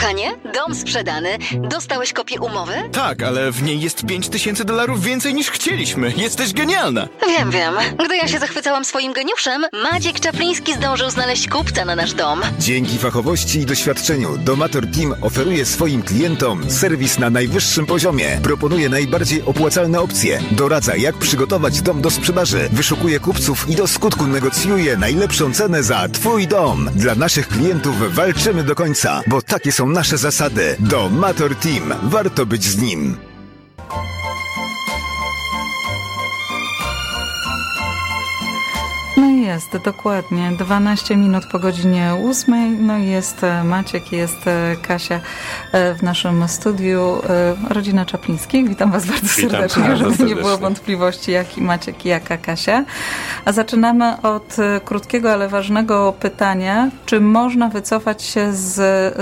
Kochanie, dom sprzedany. Dostałeś kopię umowy? Tak, ale w niej jest 5000 dolarów więcej niż chcieliśmy. Jesteś genialna. Wiem, wiem. Gdy ja się zachwycałam swoim geniuszem, Maciek Czapliński zdążył znaleźć kupca na nasz dom. Dzięki fachowości i doświadczeniu Domator Team oferuje swoim klientom serwis na najwyższym poziomie. Proponuje najbardziej opłacalne opcje. Doradza jak przygotować dom do sprzedaży. Wyszukuje kupców i do skutku negocjuje najlepszą cenę za Twój dom. Dla naszych klientów walczymy do końca, bo takie są nasze zasady. Domator Team. Warto być z nim. Jest, dokładnie. 12 minut po godzinie 8. No i jest e, Maciek, jest e, Kasia e, w naszym studiu. Rodzina Czaplińskich. Witam Was bardzo Witam serdecznie, bardzo żeby nie serdecznie. było wątpliwości, jaki Maciek i jaka Kasia. A zaczynamy od krótkiego, ale ważnego pytania. Czy można wycofać się z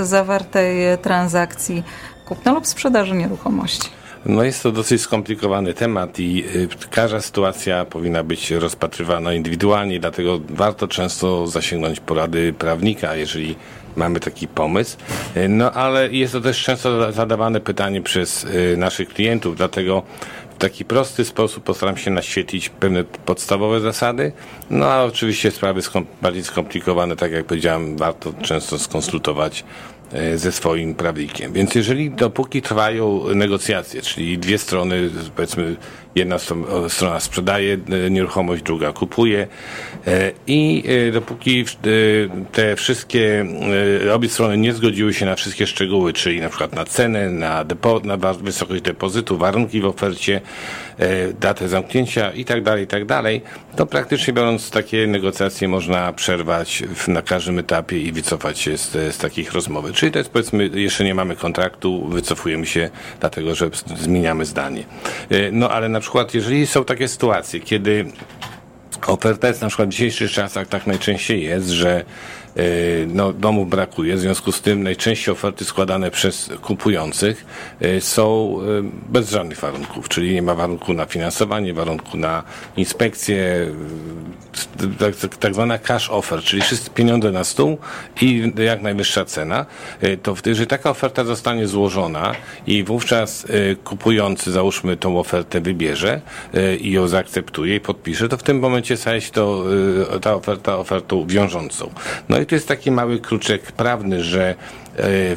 zawartej transakcji kupna lub sprzedaży nieruchomości? No jest to dosyć skomplikowany temat i y, każda sytuacja powinna być rozpatrywana indywidualnie, dlatego warto często zasięgnąć porady prawnika, jeżeli mamy taki pomysł. Y, No ale jest to też często zadawane pytanie przez y, naszych klientów, dlatego w taki prosty sposób postaram się naświetlić pewne podstawowe zasady, no a oczywiście sprawy skom- bardziej skomplikowane, tak jak powiedziałem, warto często skonsultować ze swoim prawnikiem. Więc jeżeli dopóki trwają negocjacje, czyli dwie strony, powiedzmy, jedna stro- strona sprzedaje e, nieruchomość, druga kupuje e, i e, dopóki e, te wszystkie, e, obie strony nie zgodziły się na wszystkie szczegóły, czyli na przykład na cenę, na, depo, na wysokość depozytu, warunki w ofercie, e, datę zamknięcia i tak dalej, i tak dalej, to praktycznie biorąc takie negocjacje można przerwać na każdym etapie i wycofać się z, z takich rozmowy. Czyli to jest powiedzmy, jeszcze nie mamy kontraktu, wycofujemy się dlatego, że zmieniamy zdanie. E, No ale na przykład, jeżeli są takie sytuacje, kiedy Oferta jest na przykład w dzisiejszych czasach tak najczęściej jest, że no, domów brakuje, w związku z tym najczęściej oferty składane przez kupujących yy, są yy, bez żadnych warunków, czyli nie ma warunku na finansowanie, warunku na inspekcję, tak, tak, tak zwana cash offer, czyli wszystkie pieniądze na stół i jak najwyższa cena, to jeżeli taka oferta zostanie złożona i wówczas kupujący, załóżmy, tą ofertę wybierze i ją zaakceptuje i podpisze, to w tym momencie staje się to, ta oferta ofertą wiążącą. No i to jest taki mały kluczek prawny, że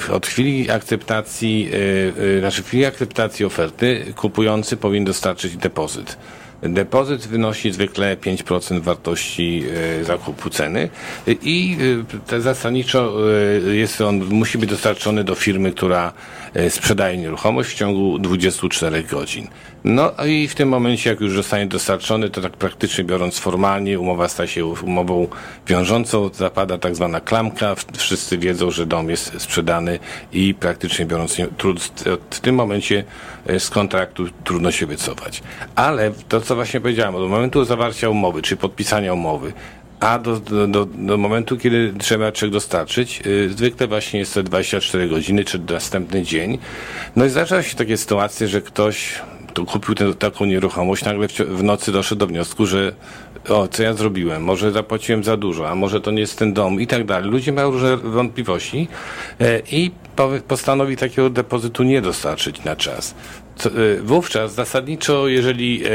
yy, od chwili akceptacji, yy, yy, znaczy w chwili akceptacji oferty kupujący powinien dostarczyć depozyt. Depozyt wynosi zwykle 5% wartości e, zakupu ceny i e, zasadniczo e, jest on, musi być dostarczony do firmy, która e, sprzedaje nieruchomość w ciągu 24 godzin. No i w tym momencie, jak już zostanie dostarczony, to tak praktycznie biorąc formalnie umowa staje się umową wiążącą, zapada tak zwana klamka, wszyscy wiedzą, że dom jest sprzedany i praktycznie biorąc w tym momencie e, z kontraktu trudno się wycofać. Ale to, co właśnie powiedziałem, od momentu zawarcia umowy, czy podpisania umowy, a do, do, do, do momentu, kiedy trzeba czek dostarczyć, yy, zwykle właśnie jest to 24 godziny, czy następny dzień. No i zdarzają się takie sytuacje, że ktoś to kupił tę, taką nieruchomość, nagle w, w nocy doszedł do wniosku, że o, co ja zrobiłem, może zapłaciłem za dużo, a może to nie jest ten dom i tak dalej. Ludzie mają różne wątpliwości e, i postanowi takiego depozytu nie dostarczyć na czas. E, wówczas zasadniczo, jeżeli e,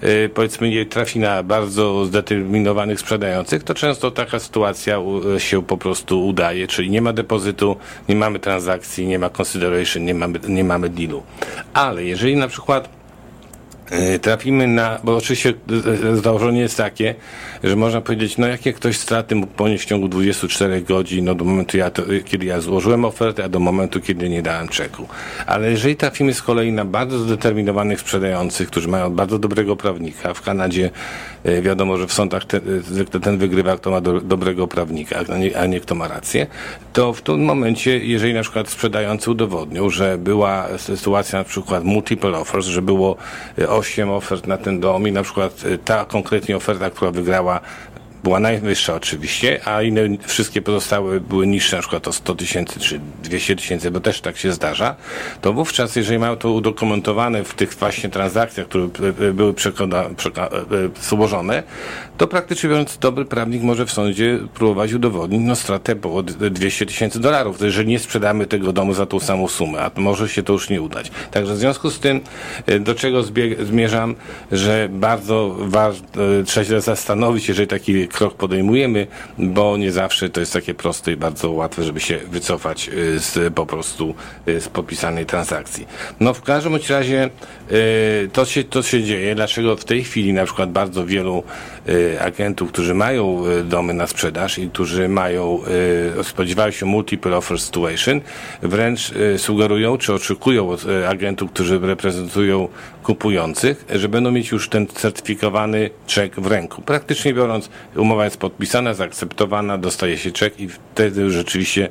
e, powiedzmy nie trafi na bardzo zdeterminowanych sprzedających, to często taka sytuacja się po prostu udaje, czyli nie ma depozytu, nie mamy transakcji, nie ma consideration, nie mamy, nie mamy dealu. Ale jeżeli na przykład trafimy na, bo oczywiście e, e, założenie jest takie, że można powiedzieć, no jakie ktoś straty mógł ponieść w ciągu 24 godzin, no do momentu, ja to, e, kiedy ja złożyłem ofertę, a do momentu, kiedy nie dałem czeku. Ale jeżeli trafimy z kolei na bardzo zdeterminowanych sprzedających, którzy mają bardzo dobrego prawnika, w Kanadzie e, wiadomo, że w sądach te, e, zwykle ten wygrywa, kto ma do, dobrego prawnika, a nie, a nie kto ma rację, to w tym momencie, jeżeli na przykład sprzedający udowodnią, że była sytuacja na przykład multiple offers, że było e, osiem ofert na ten dom i na przykład e, ta konkretnie oferta, która wygrała była najwyższa oczywiście, a inne wszystkie pozostałe były niższe, na przykład o 100 tysięcy czy 200 tysięcy, bo też tak się zdarza, to wówczas, jeżeli mają to udokumentowane w tych właśnie transakcjach, które e, były przekona, przeka, złożone, to praktycznie biorąc dobry prawnik może w sądzie próbować udowodnić no, stratę po 200 tysięcy dolarów, jeżeli nie sprzedamy tego domu za tą samą sumę, a może się to już nie udać. Także w związku z tym, do czego zmierzam, że bardzo ważne, trzeba się zastanowić, jeżeli taki krok podejmujemy, bo nie zawsze to jest takie proste i bardzo łatwe, żeby się wycofać y, z po prostu y, z podpisanej transakcji. No w każdym razie y, to się, to się dzieje. Dlaczego w tej chwili na przykład bardzo wielu agentów, którzy mają domy na sprzedaż i którzy mają, spodziewają się multiple offer situation, wręcz sugerują czy oczekują od agentów, którzy reprezentują kupujących, że będą mieć już ten certyfikowany czek w ręku. Praktycznie biorąc, umowa jest podpisana, zaakceptowana, dostaje się czek i wtedy rzeczywiście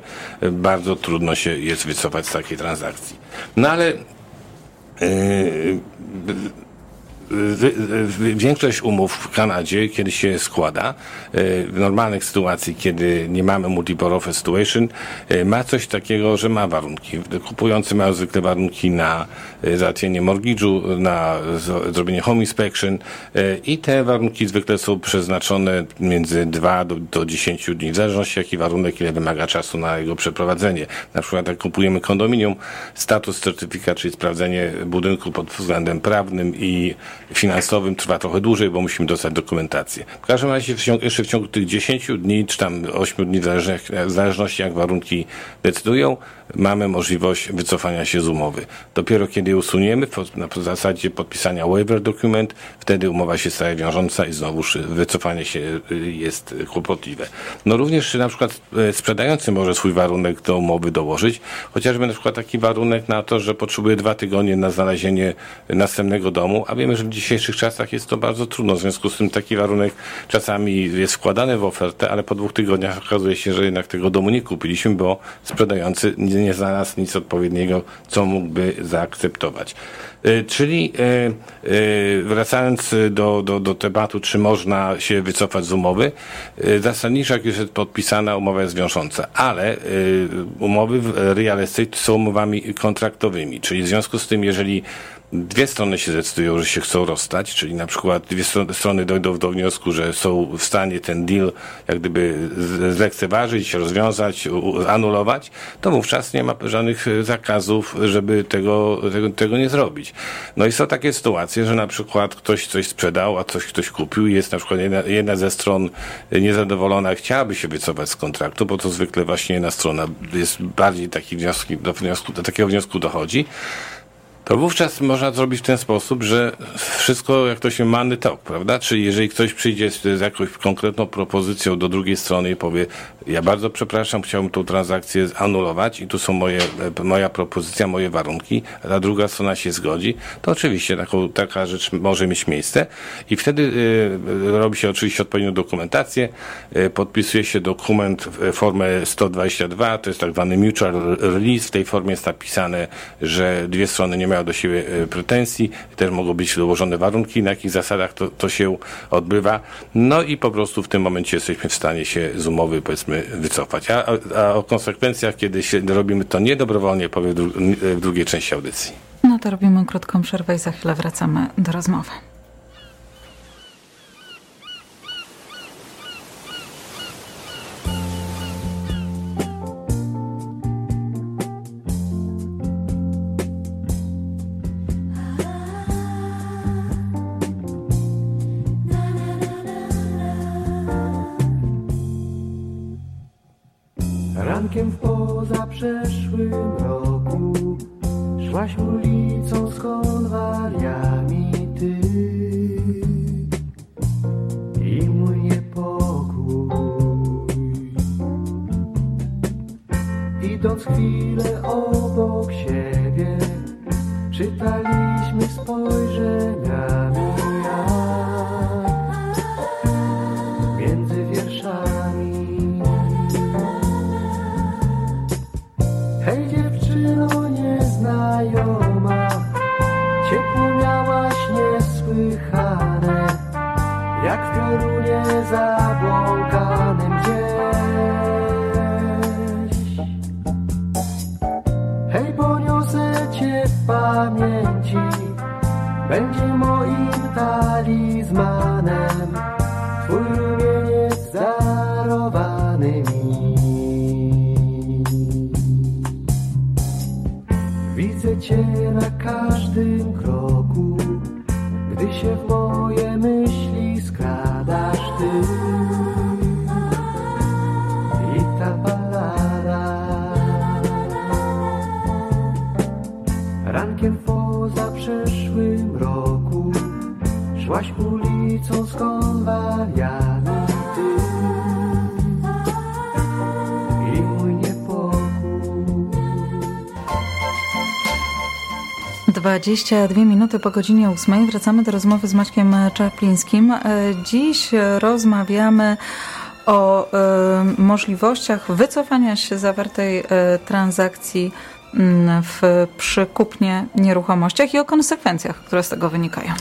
bardzo trudno się jest wycofać z takiej transakcji. No ale yy, większość umów w Kanadzie, kiedy się składa, e, w normalnych sytuacji, kiedy nie mamy multiple offer situation, e, ma coś takiego, że ma warunki. Kupujący mają zwykle warunki na e, załatwienie mortgage'u, na zrobienie home inspection i te warunki zwykle są przeznaczone między 2 do, do 10 dni, w zależności jaki warunek, ile wymaga czasu na jego przeprowadzenie. Na przykład jak kupujemy kondominium, status certyfikat, czyli sprawdzenie budynku pod względem prawnym i finansowym trwa trochę dłużej, bo musimy dostać dokumentację. W każdym razie w ciągu, jeszcze w ciągu tych 10 dni, czy tam 8 dni, w zależności jak warunki decydują, mamy możliwość wycofania się z umowy. Dopiero kiedy usuniemy, na zasadzie podpisania waiver document, wtedy umowa się staje wiążąca i znowuż wycofanie się y, jest kłopotliwe. No również na przykład e, sprzedający może swój warunek do umowy dołożyć, chociażby na przykład taki warunek na to, że potrzebuje dwa tygodnie na znalezienie następnego domu, a wiemy, że dzisiejszych czasach jest to bardzo trudno. W związku z tym taki warunek czasami jest wkładany w ofertę, ale po dwóch tygodniach okazuje się, że jednak tego domu nie kupiliśmy, bo sprzedający nie znalazł nic odpowiedniego, co mógłby zaakceptować. E, czyli e, e, wracając do, do, do tematu, czy można się wycofać z umowy, zasadniczo jak już jest podpisana, umowa jest wiążąca, ale umowy w real estate są umowami kontraktowymi, czyli w związku z tym, jeżeli dwie strony się zdecydują, że się chcą rozstać, czyli na przykład dwie strony dojdą do wniosku, że są w stanie ten deal jak gdyby zlekceważyć, rozwiązać, anulować, to wówczas nie ma żadnych zakazów, żeby tego, tego, tego nie zrobić. No i są takie sytuacje, że na przykład ktoś coś sprzedał, a coś ktoś kupił i jest na przykład jedna, jedna ze stron niezadowolona, chciałaby się wycofać z kontraktu, bo to zwykle właśnie jedna strona jest bardziej taki do, wniosku, do takiego wniosku dochodzi to wówczas można zrobić w ten sposób, że wszystko jak to się many tok, prawda? Czyli jeżeli ktoś przyjdzie z, z jakąś konkretną propozycją do drugiej strony i powie, ja bardzo przepraszam, chciałbym tą transakcję anulować i tu są moje, moja propozycja, moje warunki, ta druga strona się zgodzi, to oczywiście taką, taka rzecz może mieć miejsce. I wtedy y, robi się oczywiście odpowiednią dokumentację, y, podpisuje się dokument w formę 122, to jest tak zwany mutual release, w tej formie jest napisane, że dwie strony nie mają do siebie e, pretensji, też mogą być dołożone warunki, na jakich zasadach to, to się odbywa. No i po prostu w tym momencie jesteśmy w stanie się z umowy, powiedzmy, wycofać. A, a o konsekwencjach, kiedy się robimy to niedobrowolnie, powiem w drugiej części audycji. No to robimy krótką przerwę i za chwilę wracamy do rozmowy. Yeah. 22 minuty po godzinie 8 wracamy do rozmowy z Maćkiem Czaplińskim. E, Dziś rozmawiamy o e, możliwościach wycofania się zawartej e, transakcji mm, w, przy kupnie nieruchomościach i o konsekwencjach, które z tego wynikają.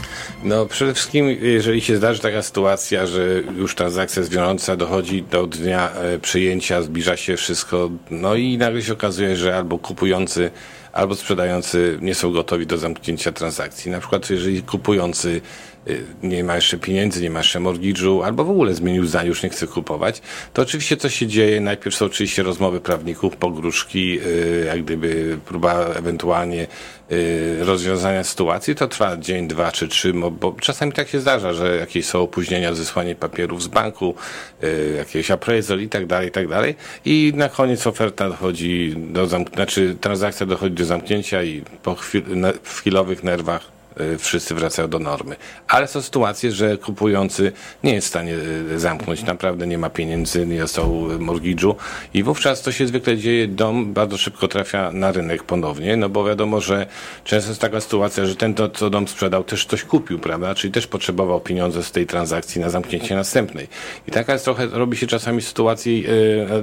No przede wszystkim, jeżeli się zdarzy taka sytuacja, że już transakcja jest wiążąca, dochodzi do dnia przyjęcia, zbliża się wszystko, no i nagle się okazuje, że albo kupujący, albo sprzedający nie są gotowi do zamknięcia transakcji. Na przykład, jeżeli kupujący nie ma jeszcze pieniędzy, nie ma jeszcze mortgage'u, albo w ogóle zmienił zdanie, już nie chce kupować, to oczywiście co się dzieje? Najpierw są oczywiście rozmowy prawników, pogróżki, y, jak gdyby próba ewentualnie y, rozwiązania sytuacji, to trwa dzień, dwa czy trzy, bo, czasami tak się zdarza, że jakieś są opóźnienia zesłanie papierów z banku, y, jakieś appraisal i tak dalej, i tak dalej. I na koniec oferta dochodzi do zamk- znaczy transakcja dochodzi do zamknięcia i po chwil- ne- w chwilowych nerwach y, wszyscy wracają do normy. Ale są sytuacje, że kupujący nie jest w stanie y, zamknąć, naprawdę nie ma pieniędzy, nie dostał mortgage'u i wówczas to się zwykle dzieje, dom bardzo szybko trafia na rynek ponownie, no bo wiadomo, że często jest taka sytuacja, że ten, co dom sprzedał, też coś kupił, prawda, czyli też potrzebował pieniądze z tej transakcji na zamknięcie następnej. I taka jest trochę, robi się czasami sytuacji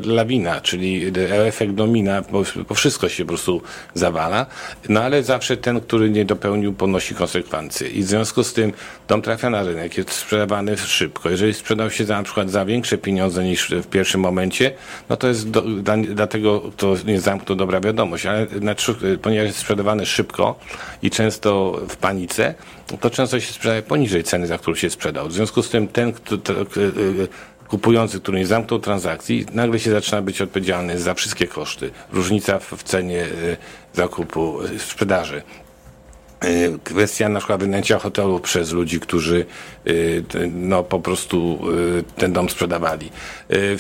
y, lawina, czyli y, efekt domina, bo, bo wszystko się po prostu zawala, no ale zawsze ten, który nie dopełnił, ponosi konsekwencje. I w związku z tym dom trafia na rynek, jest sprzedawany szybko. Jeżeli sprzedał się za, na przykład za większe pieniądze niż w pierwszym momencie, no to jest do, dla, dlatego to nie zamknął dobra wiadomość, ale ponieważ jest sprzedawany szybko i często w panice, to często się sprzedaje poniżej ceny, za którą się sprzedał. W związku z tym ten, kto, to, y, kupujący, który nie zamknął transakcji, nagle się zaczyna być odpowiedzialny za wszystkie koszty. Różnica w, w cenie y, zakupu, y, sprzedaży. Y, Kwestia na przykład wynajęcia hotelu przez ludzi, którzy no po prostu y, ten dom sprzedawali. Y,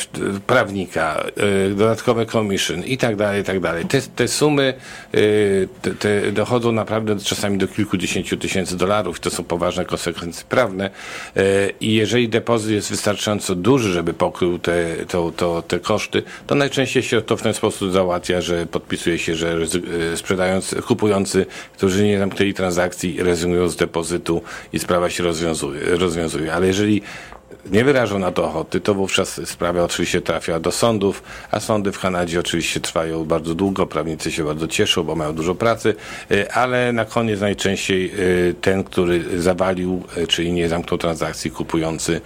Prawnika, y, dodatkowe commission i tak dalej, i tak dalej. Te, te sumy y, te, te dochodzą naprawdę czasami do kilkudziesięciu tysięcy dolarów. To są poważne konsekwencje prawne. Y, I jeżeli depozyt jest wystarczająco duży, żeby pokrył te, to, to, te koszty, to najczęściej się to w ten sposób załatwia, że podpisuje się, że y, sprzedający, kupujący, którzy nie zamknęli transakcji, rezygnują z depozytu i sprawa się rozwiązuje. Rozwiązuje. Ale jeżeli nie wyrażą na to ochoty, to wówczas sprawa oczywiście trafia do sądów, a sądy w Kanadzie oczywiście trwają bardzo długo, prawnicy się bardzo cieszą, bo mają dużo pracy, y, ale na koniec najczęściej y, ten, który zawalił, y, czyli nie zamknął transakcji, kupujący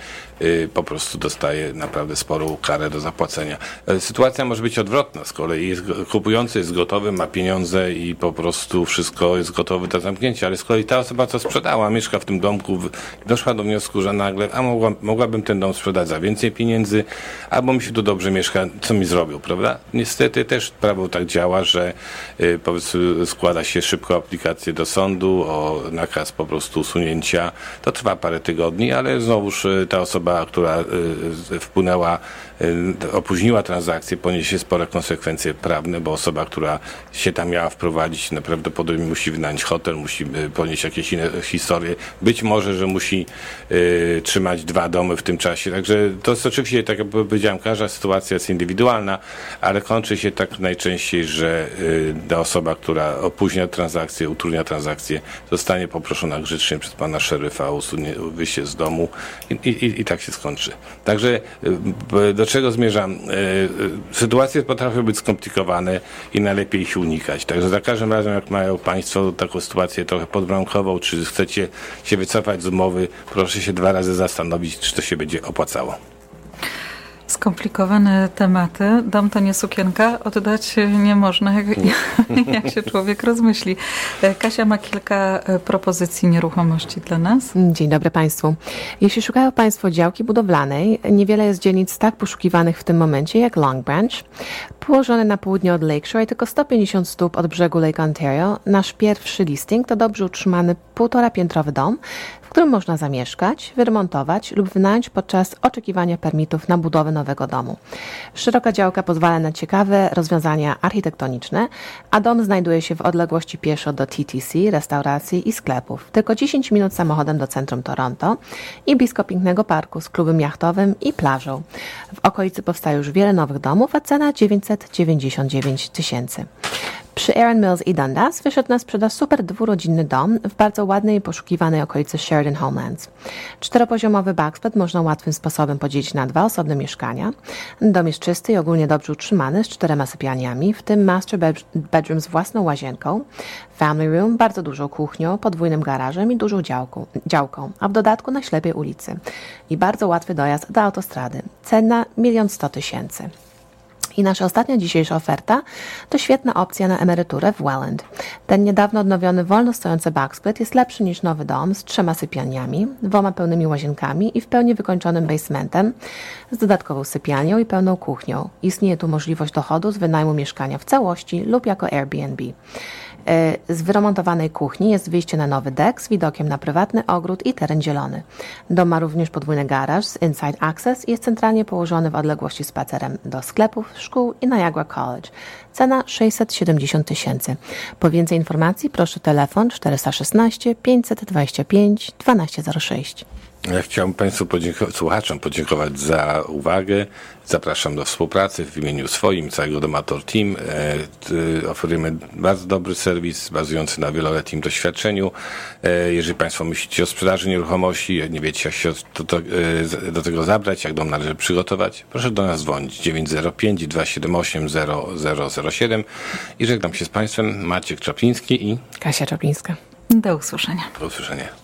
po prostu dostaje naprawdę sporą karę do zapłacenia. Sytuacja może być odwrotna, z kolei jest, kupujący jest gotowy, ma pieniądze i po prostu wszystko jest gotowe do zamknięcia, ale z kolei ta osoba, co sprzedała, mieszka w tym domku, doszła do wniosku, że nagle, a mogła, mogłabym ten dom sprzedać za więcej pieniędzy, albo mi się tu dobrze mieszka, co mi zrobią, prawda? Niestety też prawo tak działa, że y, składa się szybko aplikację do sądu o nakaz po prostu usunięcia. To trwa parę tygodni, ale znowuż y, ta osoba, która y, wpłynęła, y, opóźniła transakcję, poniesie spore konsekwencje prawne, bo osoba, która się tam miała wprowadzić, naprawdę musi wynająć hotel, musi y, ponieść jakieś inne historie. Być może, że musi y, trzymać dwa domy w tym czasie. Także to jest oczywiście, tak jak powiedziałem, każda sytuacja jest indywidualna, ale kończy się tak najczęściej, że y, ta osoba, która opóźnia transakcję, utrudnia transakcję, zostanie poproszona grzecznie przez pana szeryfa o usunie, wyjście z domu i, i, i tak się skończy. Także y, do czego zmierzam? Y, Sytuacje potrafią być skomplikowane i najlepiej ich unikać. Także za każdym razem, jak mają państwo taką sytuację trochę podbramkową, czy chcecie się wycofać z umowy, proszę się dwa razy zastanowić, czy to się będzie opłacało. skomplikowane tematy. Dom to nie sukienka, oddać nie można, jak, jak się człowiek rozmyśli. E, Kasia ma kilka e, propozycji nieruchomości dla nas. Dzień dobry Państwu. Jeśli szukają Państwo działki budowlanej, niewiele jest dzielnic tak poszukiwanych w tym momencie jak Long Branch. Położony na południe od Lakeshore i tylko 150 stóp od brzegu Lake Ontario, nasz pierwszy listing to dobrze utrzymany półtora piętrowy dom, w którym można zamieszkać, wyremontować lub wynająć podczas oczekiwania permitów na budowę nowego domu. Szeroka działka pozwala na ciekawe rozwiązania architektoniczne, a dom znajduje się w odległości pieszo do TTC, restauracji i sklepów. Tylko 10 minut samochodem do centrum Toronto i blisko pięknego parku z klubem jachtowym i plażą. W okolicy powstaje już wiele nowych domów, a cena 999 tysięcy. Przy Aaron Mills i Dundas wyszedł na sprzedaż super dwurodzinny dom w bardzo ładnej i poszukiwanej okolicy Sheridan Homelands. Czteropoziomowy backsplat można łatwym sposobem podzielić na dwa osobne mieszkania. Dom jest czysty i ogólnie dobrze utrzymany z czterema sypialniami, w tym master bed- bedroom z własną łazienką, family room, bardzo dużą kuchnią, podwójnym garażem i dużą działką, działką, a w dodatku na ślepej ulicy. I bardzo łatwy dojazd do autostrady. Cena 1 100 tysięcy. I nasza ostatnia dzisiejsza oferta to świetna opcja na emeryturę w Welland. Ten niedawno odnowiony wolno stojący backsplit jest lepszy niż nowy dom z trzema sypialniami, dwoma pełnymi łazienkami i w pełni wykończonym basementem z dodatkową sypialnią i pełną kuchnią. Istnieje tu możliwość dochodu z wynajmu mieszkania w całości lub jako Airbnb. E, Z wyremontowanej kuchni jest wyjście na nowy dek z widokiem na prywatny ogród i teren zielony. Dom ma również podwójny garaż z Inside Access i jest centralnie położony w odległości spacerem do sklepów, szkół i Niagara College. Cena 670 tysięcy. Po więcej informacji proszę telefon 416 525 1206. Ja chciałbym Państwu podziękować, słuchaczom podziękować za uwagę. Zapraszam do współpracy w imieniu swoim, całego Domator Team. E, oferujemy bardzo dobry serwis bazujący na wieloletnim doświadczeniu. E, jeżeli Państwo myślicie o sprzedaży nieruchomości, nie wiecie jak się do, do, e, do tego zabrać, jak dom należy przygotować, proszę do nas dzwonić 905 278 0007 i żegnam się z Państwem Maciek Czapliński i Kasia Czaplińska. Do usłyszenia. do usłyszenia.